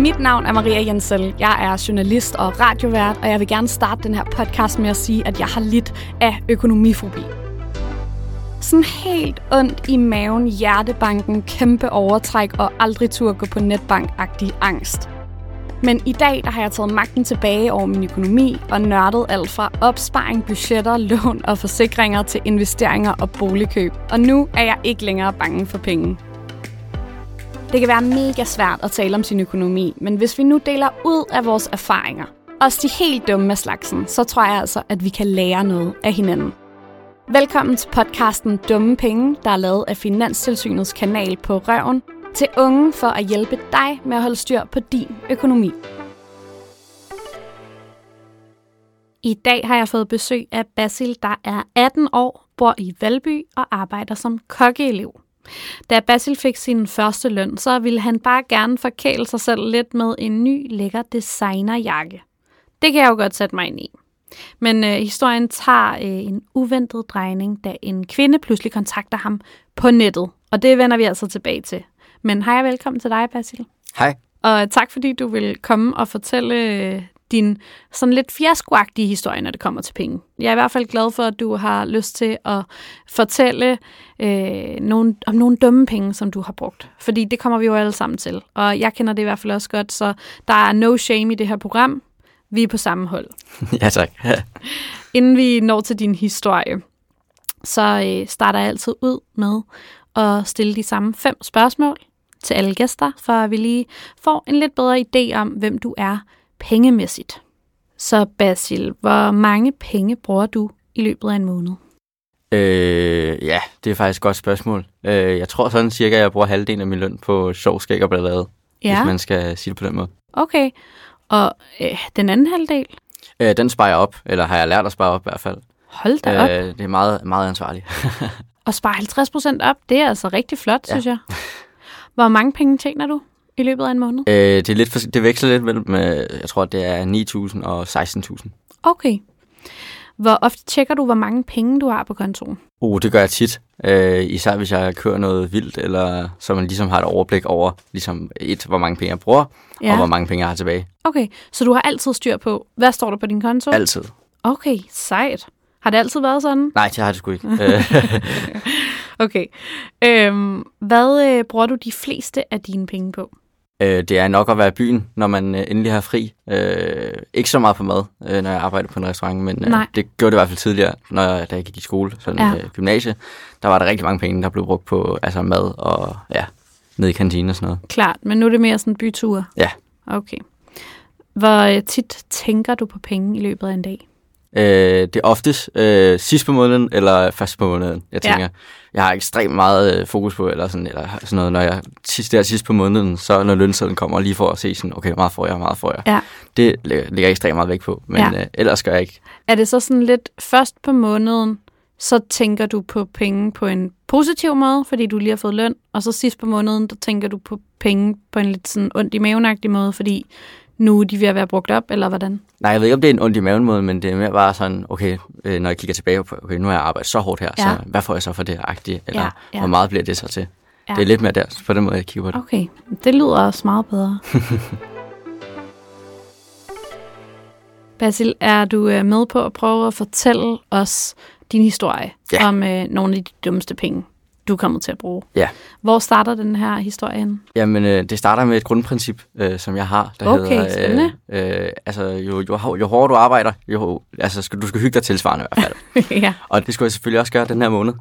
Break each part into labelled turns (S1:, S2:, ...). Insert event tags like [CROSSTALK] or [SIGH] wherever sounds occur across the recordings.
S1: Mit navn er Maria Jensel. Jeg er journalist og radiovært, og jeg vil gerne starte den her podcast med at sige, at jeg har lidt af økonomifobi. Sådan helt ondt i maven, hjertebanken, kæmpe overtræk og aldrig tur gå på netbank-agtig angst. Men i dag der har jeg taget magten tilbage over min økonomi og nørdet alt fra opsparing, budgetter, lån og forsikringer til investeringer og boligkøb. Og nu er jeg ikke længere bange for penge. Det kan være mega svært at tale om sin økonomi, men hvis vi nu deler ud af vores erfaringer, også de helt dumme af slagsen, så tror jeg altså, at vi kan lære noget af hinanden. Velkommen til podcasten Dumme Penge, der er lavet af Finanstilsynets kanal på Røven, til unge for at hjælpe dig med at holde styr på din økonomi. I dag har jeg fået besøg af Basil, der er 18 år, bor i Valby og arbejder som kokkeelev. Da Basil fik sin første løn, så ville han bare gerne forkæle sig selv lidt med en ny, lækker designerjakke. Det kan jeg jo godt sætte mig ind i. Men øh, historien tager øh, en uventet drejning, da en kvinde pludselig kontakter ham på nettet. Og det vender vi altså tilbage til. Men hej og velkommen til dig, Basil.
S2: Hej.
S1: Og tak fordi du vil komme og fortælle øh, din sådan lidt fiaskoagtige historie, når det kommer til penge. Jeg er i hvert fald glad for, at du har lyst til at fortælle øh, nogle, om nogle dumme penge, som du har brugt. Fordi det kommer vi jo alle sammen til. Og jeg kender det i hvert fald også godt, så der er no shame i det her program. Vi er på samme hold. [LAUGHS]
S2: Ja, tak. [LAUGHS]
S1: Inden vi når til din historie, så øh, starter jeg altid ud med at stille de samme fem spørgsmål til alle gæster, for at vi lige får en lidt bedre idé om, hvem du er pengemæssigt. Så Basil, hvor mange penge bruger du i løbet af en måned?
S2: Øh, ja, det er faktisk et godt spørgsmål. Øh, jeg tror sådan cirka, at jeg bruger halvdelen af min løn på sjov, skæg og ballade,
S1: Ja,
S2: hvis man skal sige det på den måde.
S1: okay. Og øh, den anden halvdel?
S2: Øh, den sparer jeg op, eller har jeg lært at spare op i hvert fald.
S1: Hold da op.
S2: Øh, det er meget, meget ansvarligt. [LAUGHS]
S1: Og spare 50% op, det er altså rigtig flot,
S2: Ja.
S1: synes jeg. Hvor mange penge tjener du i løbet af en måned?
S2: øh, det, er lidt for, det veksler lidt mellem, øh, jeg tror, det er 9.000 og 16.000.
S1: Okay. Hvor ofte tjekker du, hvor mange penge du har på kontoen?
S2: Uh, det gør jeg tit. Øh, især hvis jeg kører noget vildt, eller så man ligesom har et overblik over, ligesom et, hvor mange penge jeg bruger, ja. og hvor mange penge jeg har tilbage.
S1: Okay, så du har altid styr på, hvad står der på din konto?
S2: Altid.
S1: Okay, sejt. Har det altid været sådan?
S2: Nej, det har det sgu ikke. øh, [LAUGHS]
S1: Okay. Øhm, hvad øh, bruger du de fleste af dine penge på?
S2: Øh, det er nok at være i byen, når man øh, endelig har fri. Øh, ikke så meget på mad, øh, når jeg arbejder på en restaurant, men øh,
S1: Nej.
S2: det gjorde det i hvert fald tidligere, når jeg, da jeg gik i skole, sådan
S1: Ja.
S2: ja. øh, gymnasie. Der var der rigtig mange penge, der blev brugt på altså mad og ja, ned i kantinen og sådan noget.
S1: Klart, men nu er det mere sådan byture.
S2: Ja.
S1: Okay. Hvor øh, tit tænker du på penge i løbet af en dag?
S2: Øh, det er oftest øh, sidst på måneden eller først på måneden. Jeg
S1: Ja.
S2: tænker, jeg har ekstremt meget øh, fokus på, eller sådan, eller sådan noget, når jeg sidst, der sidst på måneden, så når lønsedlen kommer, lige for at se sådan, okay, hvor meget får jeg, hvor meget får jeg.
S1: Ja.
S2: Det lægger jeg ekstremt meget vægt på, men
S1: Ja.
S2: ja. øh, ellers gør jeg ikke.
S1: Er det så sådan lidt først på måneden, så tænker du på penge på en positiv måde, fordi du lige har fået løn, og så sidst på måneden, der tænker du på penge på en lidt sådan ondt i mavenagtig måde, fordi nu er de ved at være brugt op, eller hvordan?
S2: Nej, jeg ved ikke, om det er en ondt i maven måde, men det er mere bare sådan, okay, øh, når jeg kigger tilbage på, okay, nu har jeg arbejdet så hårdt her,
S1: Ja.
S2: så hvad får jeg så for det agtige? Eller
S1: Ja,
S2: ja, hvor meget bliver det så til?
S1: Ja.
S2: Ja. Det er lidt mere der, på den måde, jeg kigger på det.
S1: Okay, det lyder også meget bedre. [LAUGHS] Basil, er du øh, med på at prøve at fortælle os din historie
S2: Ja.
S1: om øh, nogle af de dummeste penge, du er kommet til at bruge?
S2: Ja.
S1: Hvor starter den her historie henne?
S2: Jamen, øh, det starter med et grundprincip, øh, som jeg har, der
S1: Okay,
S2: hedder...
S1: spændende.
S2: Øh, øh, altså, jo, jo, jo hårdere du arbejder, jo, altså, skal, du skal hygge dig tilsvarende i hvert fald. [LAUGHS]
S1: ja.
S2: og det skulle jeg selvfølgelig også gøre den her måned.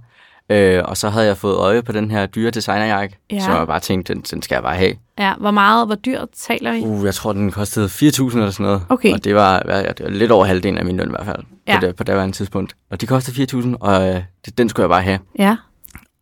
S2: Øh, og så havde jeg fået øje på den her dyre designerjakke,
S1: Ja.
S2: som jeg bare tænkte, den, den skal jeg bare have.
S1: ja. Hvor meget, hvor dyrt taler vi?
S2: Uh, jeg tror, den kostede 4.000 eller sådan noget.
S1: Okay.
S2: Og det var, ja, det var lidt over halvdelen af min løn i hvert fald,
S1: ja.
S2: på, det, på daværende tidspunkt. Og de kostede 4.000, og øh, det, den skulle jeg bare have.
S1: Ja.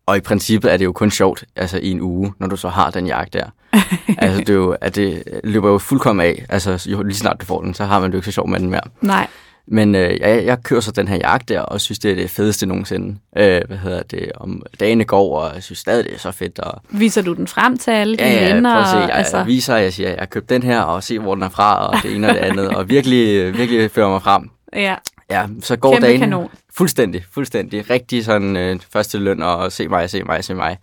S2: Og i princippet er det jo kun sjovt, altså i en uge, når du så har den jakke der. [LAUGHS] altså det, er jo, at det løber jo fuldkommen af. Altså jo, lige snart du får den, så har man det jo ikke så sjovt med den mere.
S1: Nej.
S2: Men øh, jeg, jeg kører så den her jakke der, og synes, det er det fedeste nogensinde. Øh, hvad hedder det? Om dagene går, og jeg synes stadig, det er så fedt. Og,
S1: Viser du den frem til alle dine
S2: ja, ja,
S1: venner?
S2: at se. Jeg,
S1: og,
S2: altså... jeg viser, jeg siger, jeg har købt den her, og se, hvor den er fra, og det ene og det andet. og virkelig, virkelig fører mig frem. [LAUGHS]
S1: ja.
S2: Ja, så går
S1: Kæmpe
S2: dagen
S1: kanon.
S2: fuldstændig, fuldstændig. Rigtig sådan øh, første løn og se mig, se mig, se mig.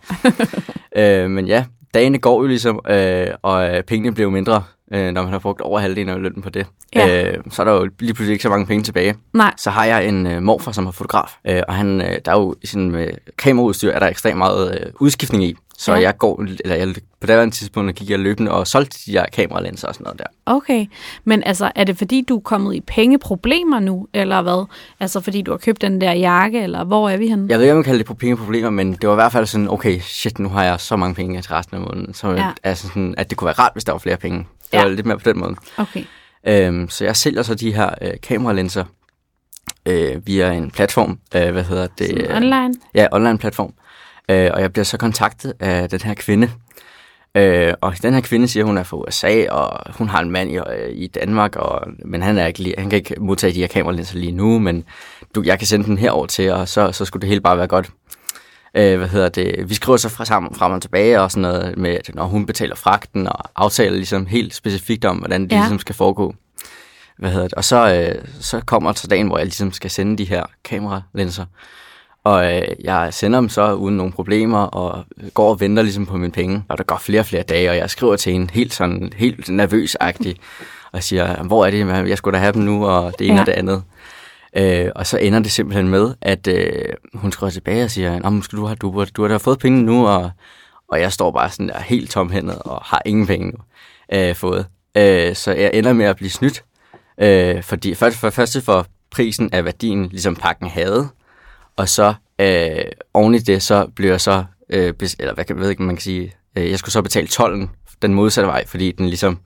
S2: [LAUGHS] øh, men ja, dagene går jo ligesom, øh, og øh, pengene bliver jo mindre øh, når man har brugt over halvdelen af lønnen på det.
S1: Ja.
S2: Øh, så er der jo lige pludselig ikke så mange penge tilbage.
S1: Nej.
S2: Så har jeg en øh, morfar, som er fotograf, øh, og han, øh, der er jo sådan med kameraudstyr, er der ekstremt meget øh, udskiftning i. Så
S1: Ja.
S2: jeg går, eller jeg, på det tidspunkt gik jeg løbende og solgte de her kameralinser og sådan noget der.
S1: Okay, men altså, er det fordi, du er kommet i pengeproblemer nu, eller hvad? Altså, fordi du har købt den der jakke, eller hvor er vi henne?
S2: Jeg ved ikke, om man kalder det på pengeproblemer, men det var i hvert fald sådan, okay, shit, nu har jeg så mange penge til resten af måneden. Så
S1: Ja.
S2: altså sådan, at det kunne være rart, hvis der var flere penge. Det
S1: Ja.
S2: var lidt mere på den måde.
S1: Okay,
S2: Øhm, så jeg sælger så de her øh, kameralinser øh, via en platform, øh, hvad hedder det?
S1: Sådan online?
S2: Ja, online platform. Øh, og jeg bliver så kontaktet af den her kvinde. Øh, og den her kvinde siger, at hun er fra USA, og hun har en mand i, øh, i Danmark, og, men han, er ikke han kan ikke modtage de her kameralinser lige nu, men du, jeg kan sende den herover til, og så, så skulle det hele bare være godt. Øh, hvad hedder det? Vi skriver så fra sammen frem og tilbage og sådan noget med, at når hun betaler fragten og aftaler ligesom helt specifikt om, hvordan det
S1: ja.
S2: ligesom skal foregå. Hvad hedder det? Og så, øh, så kommer så dagen, hvor jeg ligesom skal sende de her kameralinser. Og øh, jeg sender dem så uden nogen problemer, og går og venter ligesom på mine penge. Og der går flere og flere dage, og jeg skriver til hende helt sådan, helt nervøs-agtig, og siger, hvor er det, jeg skulle da have dem nu, og det ene
S1: Ja.
S2: og det andet. Øh, og så ender det simpelthen med, at øh, hun skriver tilbage og siger, Nå, skal du, have, du, du har da fået penge nu, og, og jeg står bare sådan der helt tomhændet og har ingen penge nu øh, fået. Øh, så jeg ender med at blive snydt, øh, fordi først for første for prisen af værdien, ligesom pakken havde, og så øh, oven i det, så blev jeg så, øh, eller hvad kan, ved ikke, man kan sige, øh, jeg skulle så betale tolden den modsatte vej, fordi den ligesom,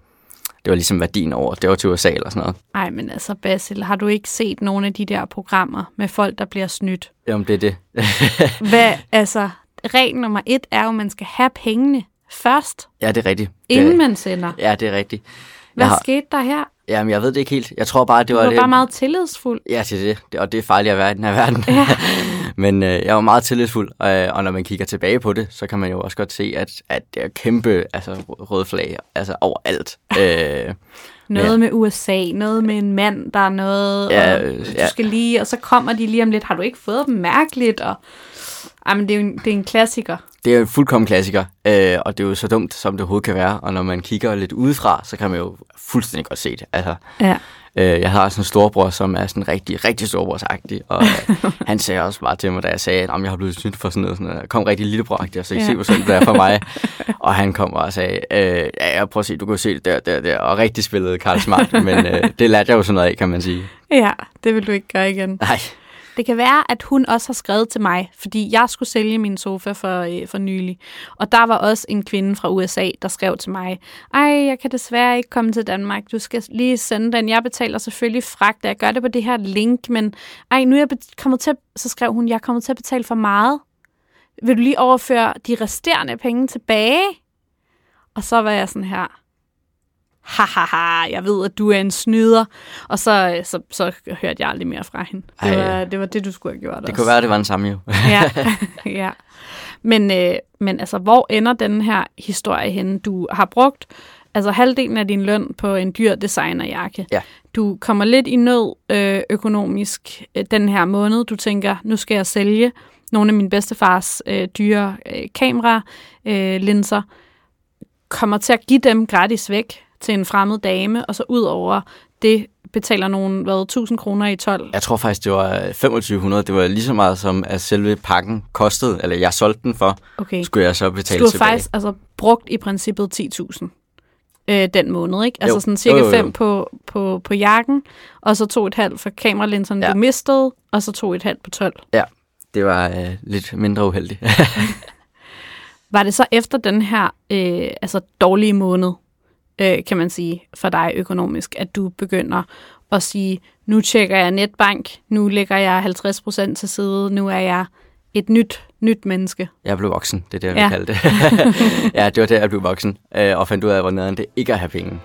S2: det var ligesom værdien over, det var til USA eller sådan noget.
S1: Ej, men altså, Basil, har du ikke set nogle af de der programmer med folk, der bliver snydt?
S2: Jamen, det er det. [LAUGHS]
S1: Hvad, altså, regel nummer et er jo, at man skal have pengene først,
S2: ja, det er rigtigt.
S1: inden
S2: det,
S1: man sender.
S2: Ja, det er rigtigt.
S1: Hvad
S2: jeg har-
S1: skete der her?
S2: Jamen, jeg ved det ikke helt. Jeg tror bare, det
S1: Du
S2: var,
S1: var
S2: det.
S1: bare meget tillidsfuld.
S2: Ja, til det. det. Og det er farligt at være i den her verden.
S1: Ja. [LAUGHS]
S2: Men øh, jeg var meget tillidsfuld, og, øh, og når man kigger tilbage på det, så kan man jo også godt se, at, at det er kæmpe altså, røde flag altså, overalt. [LAUGHS] Øh,
S1: Noget
S2: Ja.
S1: med USA, noget med en mand, der er noget,
S2: Ja,
S1: og
S2: øh,
S1: du
S2: ja.
S1: skal lige, og så kommer de lige om lidt. Har du ikke fået dem mærkeligt? Og, jamen, det er jo en, det er en klassiker.
S2: det er jo en fuldkommen klassiker, øh, og det er jo så dumt, som det overhovedet kan være. Og når man kigger lidt udefra, så kan man jo fuldstændig godt se det. Altså,
S1: Ja.
S2: Øh, jeg har sådan en storbror, som er sådan rigtig, rigtig storebrorsagtig, og øh, [LAUGHS] han sagde også bare til mig, da jeg sagde, at jeg har blevet snydt for sådan noget, sådan noget. kom rigtig lillebroragtig, og så I
S1: Ja.
S2: se, hvor sådan det er for mig. [LAUGHS] og han kom og sagde, øh, ja, ja, prøv at se, du kan se det der, der, der, og rigtig spillede Karl Smart, men øh, det lærte jeg jo sådan noget af, kan man sige.
S1: Ja, det vil du ikke gøre igen.
S2: Nej,
S1: det kan være, at hun også har skrevet til mig, fordi jeg skulle sælge min sofa for, øh, for nylig. Og der var også en kvinde fra USA, der skrev til mig, ej, jeg kan desværre ikke komme til Danmark. Du skal lige sende den. Jeg betaler selvfølgelig fragt, og jeg gør det på det her link, men ej, nu er jeg kommet til, at- så skrev hun, jeg er kommet til at betale for meget. Vil du lige overføre de resterende penge tilbage? Og så var jeg sådan her, ha, ha, ha, jeg ved, at du er en snyder. Og så, så, så hørte jeg aldrig mere fra hende. Det
S2: Ej.
S1: var, det var det, du skulle have gjort
S2: det
S1: også.
S2: kunne være, det var den samme jo.
S1: ja, [LAUGHS] [LAUGHS] ja. Men, øh, men altså, hvor ender den her historie henne? Du har brugt altså halvdelen af din løn på en dyr designerjakke.
S2: Ja.
S1: Du kommer lidt i nød øh, økonomisk øh, den her måned. Du tænker, nu skal jeg sælge nogle af min bedstefars øh, dyre øh, kamera øh, linser. Kommer til at give dem gratis væk til en fremmed dame, og så ud over det betaler nogen, hvad, 1000 kroner i 12.
S2: Jeg tror faktisk, det var 2500. Det var lige så meget som, at selve pakken kostede, eller jeg solgte den for,
S1: Okay.
S2: skulle jeg så betale
S1: du har
S2: tilbage.
S1: faktisk altså, brugt i princippet 10.000 øh, den måned, ikke? Altså
S2: Jo.
S1: sådan cirka
S2: Jo, jo, jo.
S1: 5 på, på, på jakken, og så to et halvt for kameralinserne, ja.
S2: Ja.
S1: du mistede, og så to et halvt på 12.
S2: Det var øh, lidt mindre uheldigt. [LAUGHS]
S1: Var det så efter den her øh, altså dårlige måned, øh, kan man sige, for dig økonomisk, at du begynder at sige, nu tjekker jeg netbank, nu lægger jeg 50% til side, nu er jeg et nyt, nyt menneske.
S2: Jeg blev voksen, det er det, jeg vil
S1: Ja.
S2: kalde det. [LAUGHS] ja, det var det, jeg blev voksen, øh, og fandt ud af, hvor nederen det ikke at have penge.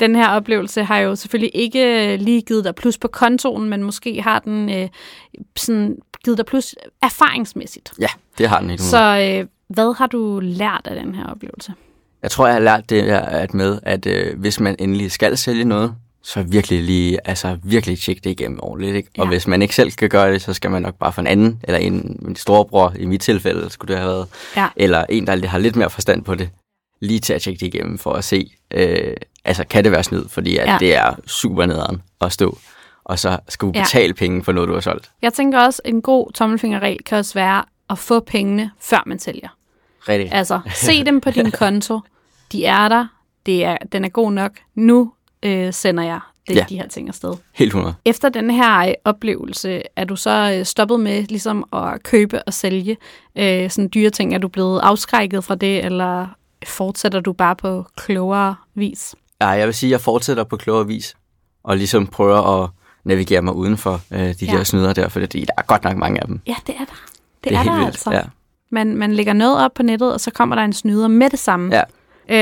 S1: Den her oplevelse har jo selvfølgelig ikke øh, lige givet dig plus på kontoen, men måske har den øh, sådan givet dig plus erfaringsmæssigt.
S2: Ja, det har den ikke.
S1: Så øh, hvad har du lært af den her oplevelse?
S2: Jeg tror, jeg har lært det at med, at øh, hvis man endelig skal sælge noget, så virkelig lige, altså virkelig tjekke det igennem ordentligt. Ikke? Og
S1: Ja.
S2: hvis man ikke selv kan gøre det, så skal man nok bare få en anden, eller en, en storebror, i mit tilfælde skulle det have været,
S1: Ja.
S2: eller en, der har lidt mere forstand på det, lige til at tjekke det igennem for at se, øh, altså kan det være snyd, fordi at
S1: Ja.
S2: ja. det er super nederen at stå, og så skal du
S1: Ja.
S2: betale penge for noget, du har solgt.
S1: Jeg tænker også, en god tommelfingerregel kan også være at få pengene, før man sælger.
S2: Rigtig.
S1: Altså, se dem på din [LAUGHS] konto. De er der. Det er, den er god nok. Nu øh, sender jeg det,
S2: Ja.
S1: de her ting afsted.
S2: Helt 100.
S1: Efter den her øh, oplevelse, er du så øh, stoppet med ligesom at købe og sælge øh, sådan dyre ting? Er du blevet afskrækket fra det, eller fortsætter du bare på klogere vis?
S2: Ja, jeg vil sige, at jeg fortsætter på klogere vis, og ligesom prøver at navigere mig uden for øh, de
S1: Ja.
S2: der snyder der, for der er godt nok mange af dem.
S1: Ja, det er der. Det, det er, er
S2: helt
S1: der
S2: vildt.
S1: altså.
S2: Ja.
S1: Man, man lægger noget op på nettet, og så kommer der en snyder med det samme.
S2: Ja.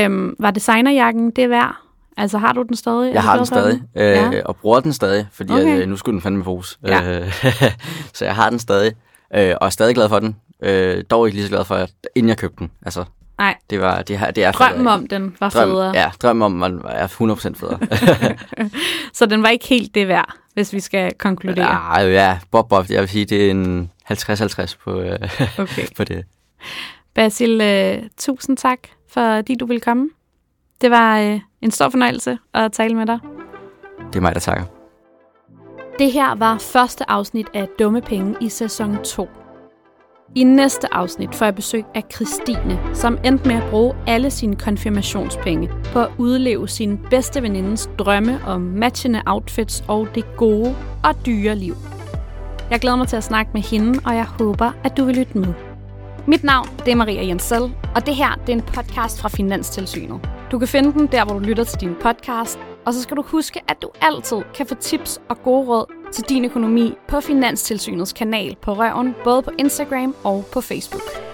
S1: Øhm, var designerjakken det værd? Altså, har du den stadig?
S2: Jeg har den stadig, øh,
S1: Ja.
S2: og bruger den stadig, fordi Okay. at, øh, nu skulle den fandme bruges.
S1: Ja.
S2: Øh, [LAUGHS] så jeg har den stadig, øh, og er stadig glad for den. Øh, dog ikke lige så glad for, at, inden jeg købte den. Altså,
S1: Nej,
S2: det, var, det, her, det er
S1: drømmen
S2: federe.
S1: om den var
S2: Drøm,
S1: federe.
S2: Ja, drømmen om, man er 100% federe. [LAUGHS]
S1: Så den var ikke helt det værd, hvis vi skal konkludere.
S2: ja, ja, bob, bob, jeg vil sige, det er en 50-50 på, øh, [LAUGHS]
S1: Okay.
S2: på det.
S1: Basil, øh, tusind tak, fordi du ville komme. Det var øh, en stor fornøjelse at tale med dig.
S2: Det er mig, der takker.
S1: Det her var første afsnit af Dumme Penge i sæson 2. I næste afsnit får jeg besøg af Christine, som endte med at bruge alle sine konfirmationspenge på at udleve sin bedste venindes drømme om matchende outfits og det gode og dyre liv. Jeg glæder mig til at snakke med hende, og jeg håber, at du vil lytte med. Mit navn det er Maria Jensel, og det her det er en podcast fra Finanstilsynet. Du kan finde den der, hvor du lytter til din podcast, og så skal du huske, at du altid kan få tips og gode råd til din økonomi på Finanstilsynets kanal på Røven, både på Instagram og på Facebook.